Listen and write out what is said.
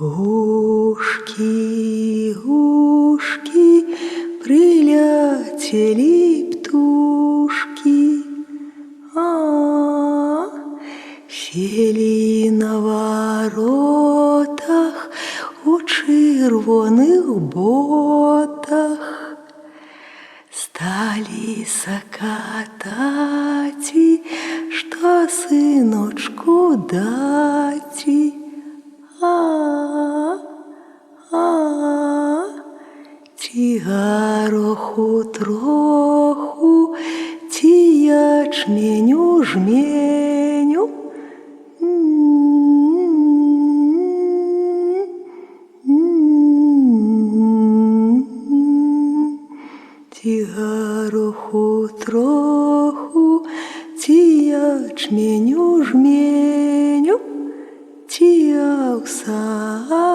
Ушки, ушки, прилетели птушки, а, сели на воротах у червоних ботах, стали сокатати, що синочку дати. Ті гароху троху, ті ячменю жменю. Ті троху, ті ячменю жменю, ті овса